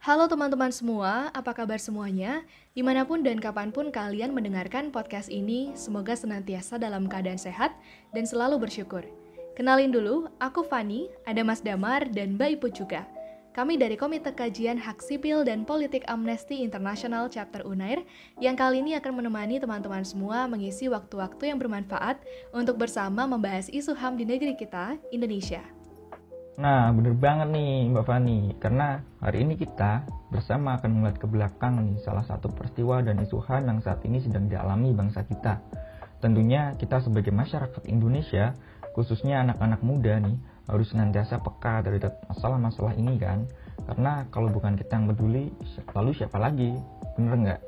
Halo teman-teman semua, apa kabar semuanya? Di mana pun dan kapan pun kalian mendengarkan podcast ini, semoga senantiasa dalam keadaan sehat dan selalu bersyukur. Kenalin dulu, aku Fani, ada Mas Damar, dan Mbak Ipu juga. Kami dari Komite Kajian Hak Sipil dan Politik Amnesty International Chapter Unair yang kali ini akan menemani teman-teman semua mengisi waktu-waktu yang bermanfaat untuk bersama membahas isu HAM di negeri kita, Indonesia. Nah, bener banget nih Mbak Fani, karena hari ini kita bersama akan melihat ke belakang nih salah satu peristiwa dan isu HAM yang saat ini sedang dialami bangsa kita. Tentunya kita sebagai masyarakat Indonesia, khususnya anak-anak muda nih, harus senantiasa peka dari masalah-masalah ini kan? Karena kalau bukan kita yang peduli lalu siapa lagi? Bener nggak?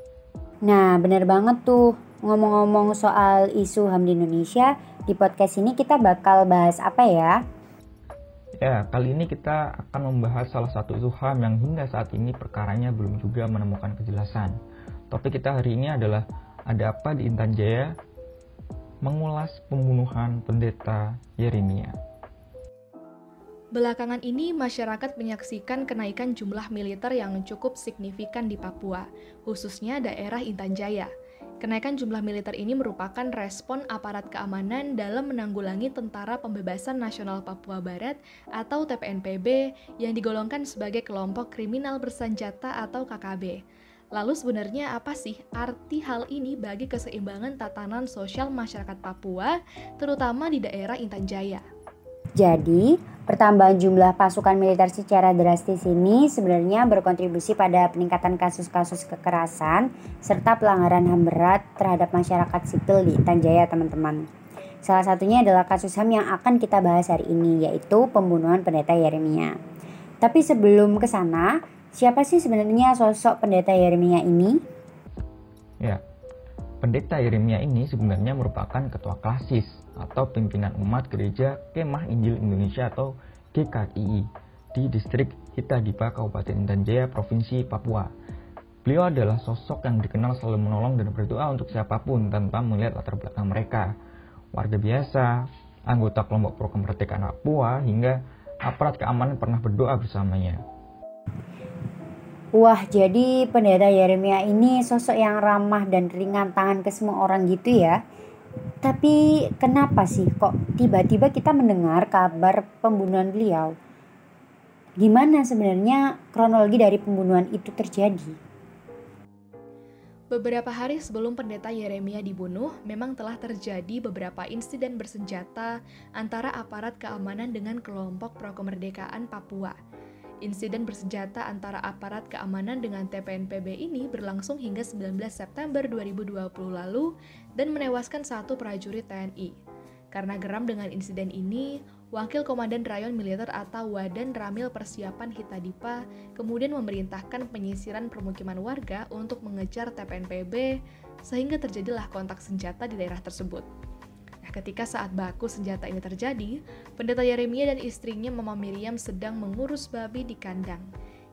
Nah bener banget tuh. Ngomong-ngomong soal isu HAM di Indonesia di podcast ini kita bakal bahas apa ya Ya, kali ini kita akan membahas salah satu isu HAM yang hingga saat ini perkaranya belum juga menemukan kejelasan. Topik kita hari ini adalah ada apa di Intan Jaya mengulas pembunuhan pendeta Yeremia. Belakangan ini, masyarakat menyaksikan kenaikan jumlah militer yang cukup signifikan di Papua, khususnya daerah Intan Jaya. Kenaikan jumlah militer ini merupakan respon aparat keamanan dalam menanggulangi Tentara Pembebasan Nasional Papua Barat atau TPNPB yang digolongkan sebagai kelompok kriminal bersenjata atau KKB. Lalu sebenarnya apa sih arti hal ini bagi keseimbangan tatanan sosial masyarakat Papua, terutama di daerah Intan Jaya? Jadi, pertambahan jumlah pasukan militer secara drastis ini sebenarnya berkontribusi pada peningkatan kasus-kasus kekerasan serta pelanggaran HAM berat terhadap masyarakat sipil di Tanjaya, teman-teman. Salah satunya adalah kasus HAM yang akan kita bahas hari ini, yaitu pembunuhan pendeta Yeremia. Tapi sebelum ke sana, siapa sih sebenarnya sosok pendeta Yeremia ini? Ya, pendeta Yeremia ini sebenarnya merupakan ketua klasis atau pimpinan umat gereja Kemah Injil Indonesia atau GKII di distrik Hitadipa Kabupaten Intan Provinsi Papua. Beliau adalah sosok yang dikenal selalu menolong dan berdoa untuk siapa pun tanpa melihat latar belakang mereka. Warga biasa, anggota kelompok pro kemerdekaan Papua, hingga aparat keamanan pernah berdoa bersamanya. Wah, jadi pendeta Yeremia ini sosok yang ramah dan ringan tangan ke semua orang gitu ya. Tapi kenapa sih kok tiba-tiba kita mendengar kabar pembunuhan beliau? Gimana sebenarnya kronologi dari pembunuhan itu terjadi? Beberapa hari sebelum pendeta Yeremia dibunuh, memang telah terjadi beberapa insiden bersenjata antara aparat keamanan dengan kelompok pro-kemerdekaan Papua. Insiden bersenjata antara aparat keamanan dengan TPNPB ini berlangsung hingga 19 September 2020 lalu dan menewaskan satu prajurit TNI. Karena geram dengan insiden ini, Wakil Komandan Rayon Militer atau Wadan Ramil Persiapan Hitadipa kemudian memerintahkan penyisiran permukiman warga untuk mengejar TPNPB sehingga terjadilah kontak senjata di daerah tersebut. Ketika saat baku senjata ini terjadi, pendeta Yeremia dan istrinya Mama Miriam sedang mengurus babi di kandang.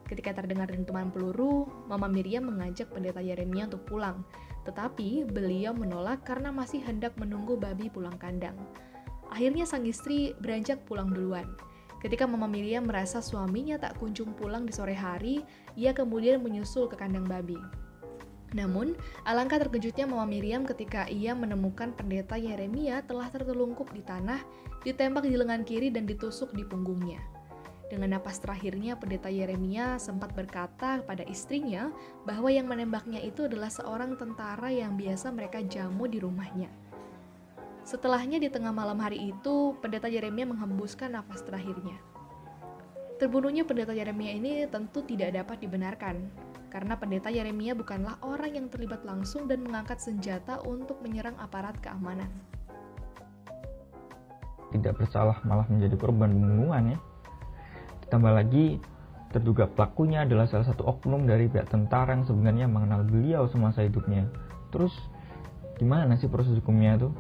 Ketika terdengar dentuman peluru, Mama Miriam mengajak pendeta Yeremia untuk pulang, tetapi beliau menolak karena masih hendak menunggu babi pulang kandang. Akhirnya sang istri beranjak pulang duluan. Ketika Mama Miriam merasa suaminya tak kunjung pulang di sore hari, ia kemudian menyusul ke kandang babi. Namun, alangkah terkejutnya Mama Miriam ketika ia menemukan pendeta Yeremia telah tertelungkup di tanah, ditembak di lengan kiri dan ditusuk di punggungnya. Dengan napas terakhirnya, pendeta Yeremia sempat berkata pada istrinya bahwa yang menembaknya itu adalah seorang tentara yang biasa mereka jamu di rumahnya. Setelahnya di tengah malam hari itu, pendeta Yeremia menghembuskan nafas terakhirnya. Terbunuhnya pendeta Yeremia ini tentu tidak dapat dibenarkan, karena pendeta Yeremia bukanlah orang yang terlibat langsung dan mengangkat senjata untuk menyerang aparat keamanan. Tidak bersalah malah menjadi korban pembunuhan ya. Ditambah lagi, terduga pelakunya adalah salah satu oknum dari pihak tentara yang sebenarnya mengenal beliau semasa hidupnya. Terus, gimana sih proses hukumnya tuh?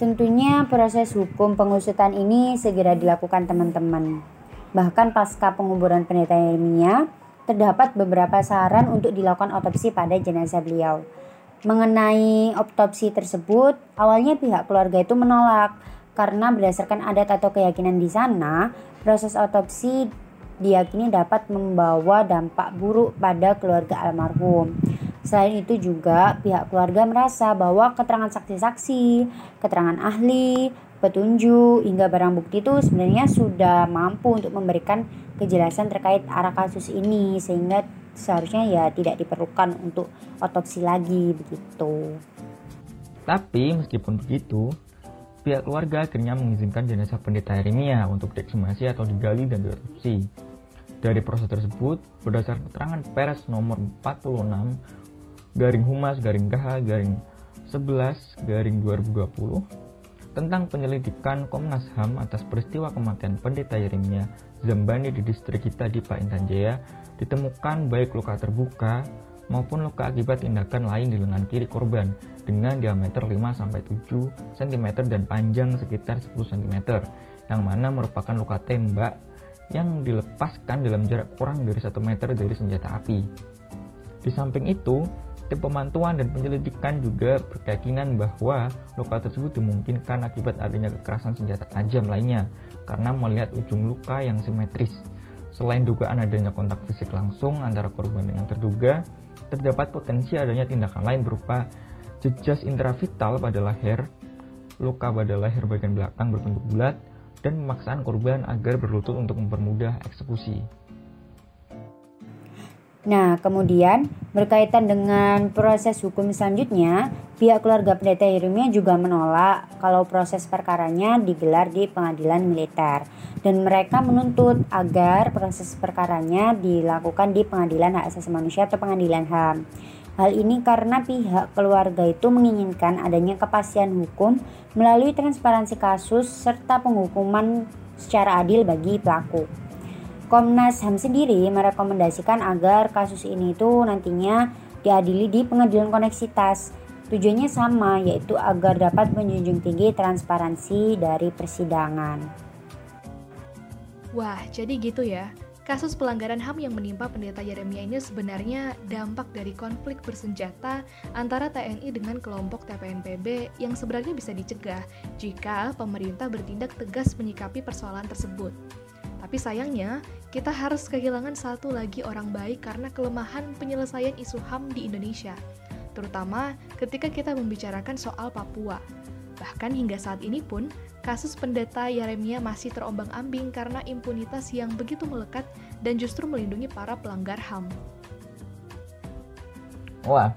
Tentunya proses hukum pengusutan ini segera dilakukan teman-teman. Bahkan pasca penguburan pendeta Yeremia, terdapat beberapa saran untuk dilakukan otopsi pada jenazah beliau. Mengenai otopsi tersebut, awalnya pihak keluarga itu menolak karena berdasarkan adat atau keyakinan di sana, proses otopsi diyakini dapat membawa dampak buruk pada keluarga almarhum. Selain itu juga pihak keluarga merasa bahwa keterangan saksi-saksi, keterangan ahli, petunjuk hingga barang bukti itu sebenarnya sudah mampu untuk memberikan kejelasan terkait arah kasus ini sehingga seharusnya ya tidak diperlukan untuk otopsi lagi begitu. Tapi meskipun begitu, pihak keluarga akhirnya mengizinkan jenazah pendeta Yeremia untuk diekshumasi atau digali dan diotopsi. Dari proses tersebut, berdasarkan keterangan pers nomor 46 garing Humas garing GH garing 11 garing 2020 tentang penyelidikan Komnas HAM atas peristiwa kematian pendeta Yeremia Zambani di distrik kita di Pak Intan Jaya ditemukan baik luka terbuka maupun luka akibat tindakan lain di lengan kiri korban dengan diameter 5-7 cm dan panjang sekitar 10 cm yang mana merupakan luka tembak yang dilepaskan dalam jarak kurang dari 1 meter dari senjata api. Di samping itu, tim pemantauan dan penyelidikan juga berkeyakinan bahwa luka tersebut dimungkinkan akibat adanya kekerasan senjata tajam lainnya karena melihat ujung luka yang simetris. Selain dugaan adanya kontak fisik langsung antara korban dengan terduga, terdapat potensi adanya tindakan lain berupa jejas intravital pada leher, luka pada leher bagian belakang berbentuk bulat, dan pemaksaan korban agar berlutut untuk mempermudah eksekusi. Nah, kemudian berkaitan dengan proses hukum selanjutnya, pihak keluarga pendeta Yeremia juga menolak kalau proses perkaranya digelar di pengadilan militer dan mereka menuntut agar proses perkaranya dilakukan di pengadilan hak asasi manusia atau pengadilan HAM. Hal ini karena pihak keluarga itu menginginkan adanya kepastian hukum melalui transparansi kasus serta penghukuman secara adil bagi pelaku. Komnas HAM sendiri merekomendasikan agar kasus ini itu nantinya diadili di pengadilan koneksitas. Tujuannya sama, yaitu agar dapat menjunjung tinggi transparansi dari persidangan. Wah, jadi gitu ya. Kasus pelanggaran HAM yang menimpa pendeta Yeremia ini sebenarnya dampak dari konflik bersenjata antara TNI dengan kelompok TPNPB yang sebenarnya bisa dicegah jika pemerintah bertindak tegas menyikapi persoalan tersebut. Tapi sayangnya, kita harus kehilangan satu lagi orang baik karena kelemahan penyelesaian isu HAM di Indonesia, terutama ketika kita membicarakan soal Papua. Bahkan hingga saat ini pun, kasus pendeta Yeremia masih terombang-ambing karena impunitas yang begitu melekat dan justru melindungi para pelanggar HAM. Wah,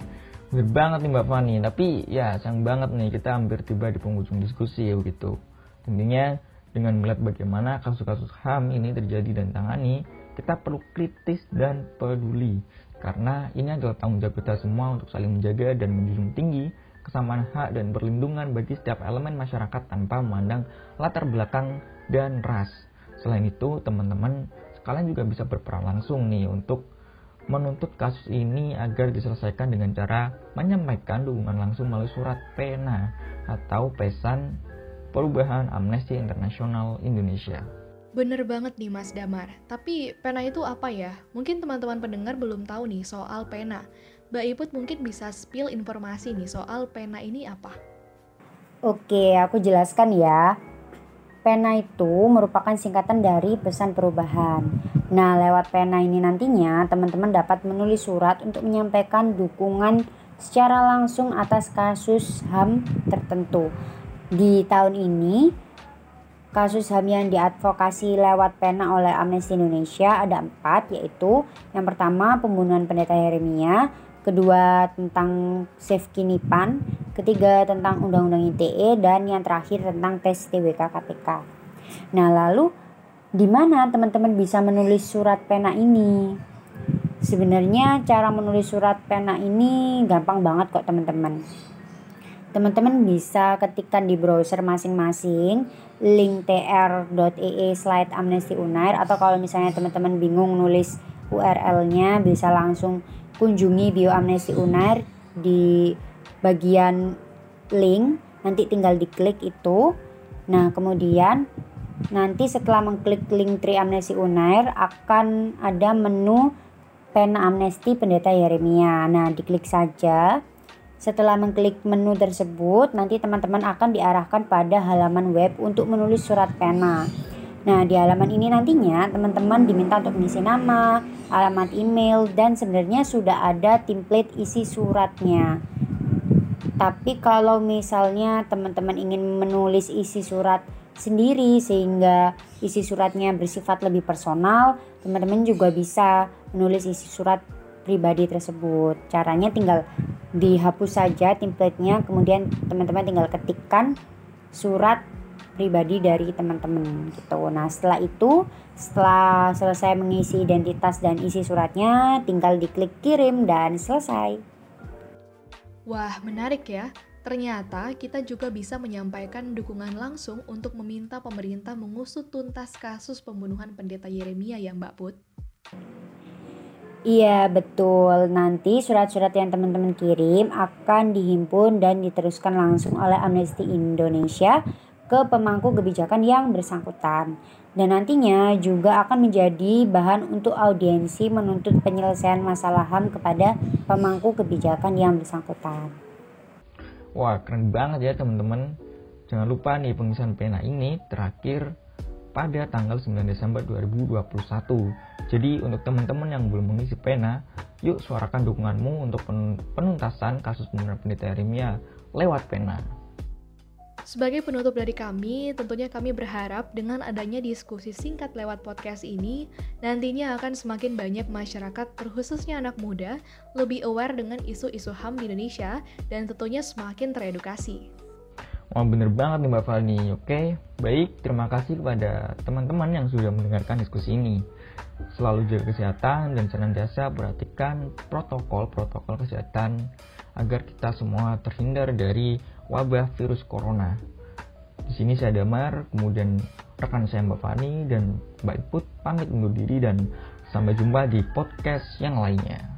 bener banget nih Mbak Fani. Tapi ya sayang banget nih kita hampir tiba di penghujung diskusi ya begitu. Tentunya dengan melihat bagaimana kasus-kasus HAM ini terjadi dan tangani, kita perlu kritis dan peduli. Karena ini adalah tanggung jawab kita semua untuk saling menjaga dan menjunjung tinggi kesamaan hak dan perlindungan bagi setiap elemen masyarakat tanpa memandang latar belakang dan ras. Selain itu, teman-teman sekalian juga bisa berperan langsung nih untuk menuntut kasus ini agar diselesaikan dengan cara menyampaikan dukungan langsung melalui surat pena atau pesan perubahan Amnesty Internasional Indonesia. Bener banget nih Mas Damar, tapi pena itu apa ya? Mungkin teman-teman pendengar belum tahu nih soal pena. Mbak Iput mungkin bisa spill informasi nih soal pena ini apa? Oke, aku jelaskan ya. Pena itu merupakan singkatan dari pesan perubahan. Nah, lewat pena ini nantinya teman-teman dapat menulis surat untuk menyampaikan dukungan secara langsung atas kasus HAM tertentu. Di tahun ini, kasus HAM yang diadvokasi lewat pena oleh Amnesty Indonesia ada empat, yaitu yang pertama pembunuhan pendeta Yeremia, kedua tentang Save Kinipan, ketiga tentang Undang-Undang ITE, dan yang terakhir tentang tes TWK KPK. Nah lalu di mana teman-teman bisa menulis surat pena ini? Sebenarnya cara menulis surat pena ini gampang banget kok teman-teman. Teman-teman bisa ketikkan di browser masing-masing link tr.ee slide amnesty unair atau kalau misalnya teman-teman bingung nulis URL-nya bisa langsung kunjungi bio amnesti unair di bagian link. Nanti tinggal diklik itu. Nah kemudian nanti setelah mengklik link Tri Amnesti Unair akan ada menu pena amnesti pendeta Yeremia. Nah diklik saja setelah mengklik menu tersebut nanti teman-teman akan diarahkan pada halaman web untuk menulis surat pena Nah, di halaman ini nantinya teman-teman diminta untuk mengisi nama, alamat email, dan sebenarnya sudah ada template isi suratnya. Tapi kalau misalnya teman-teman ingin menulis isi surat sendiri sehingga isi suratnya bersifat lebih personal, teman-teman juga bisa menulis isi surat pribadi tersebut. Caranya tinggal dihapus saja template-nya, kemudian teman-teman tinggal ketikkan surat pribadi dari teman-teman gitu. Nah, setelah itu, setelah selesai mengisi identitas dan isi suratnya, tinggal diklik kirim dan selesai. Wah, menarik ya. Ternyata kita juga bisa menyampaikan dukungan langsung untuk meminta pemerintah mengusut tuntas kasus pembunuhan pendeta Yeremia ya Mbak Put. Iya betul, nanti surat-surat yang teman-teman kirim akan dihimpun dan diteruskan langsung oleh Amnesty Indonesia ke pemangku kebijakan yang bersangkutan. Dan nantinya juga akan menjadi bahan untuk audiensi menuntut penyelesaian masalah HAM kepada pemangku kebijakan yang bersangkutan. Wah keren banget ya teman-teman. Jangan lupa nih pengisian pena ini terakhir pada tanggal 9 Desember 2021. Jadi untuk teman-teman yang belum mengisi pena, yuk suarakan dukunganmu untuk penuntasan kasus pembunuhan pendeta Yeremia lewat pena. Sebagai penutup dari kami, tentunya kami berharap dengan adanya diskusi singkat lewat podcast ini, nantinya akan semakin banyak masyarakat, terkhususnya anak muda, lebih aware dengan isu-isu HAM di Indonesia dan tentunya semakin teredukasi. Wah bener banget nih Mbak Fani, oke? Baik, terima kasih kepada teman-teman yang sudah mendengarkan diskusi ini. Selalu jaga kesehatan dan senantiasa perhatikan protokol-protokol kesehatan agar kita semua terhindar dari wabah virus corona. Di sini saya Damar, kemudian rekan saya Mbak Fani dan Mbak Iput pamit undur diri dan sampai jumpa di podcast yang lainnya.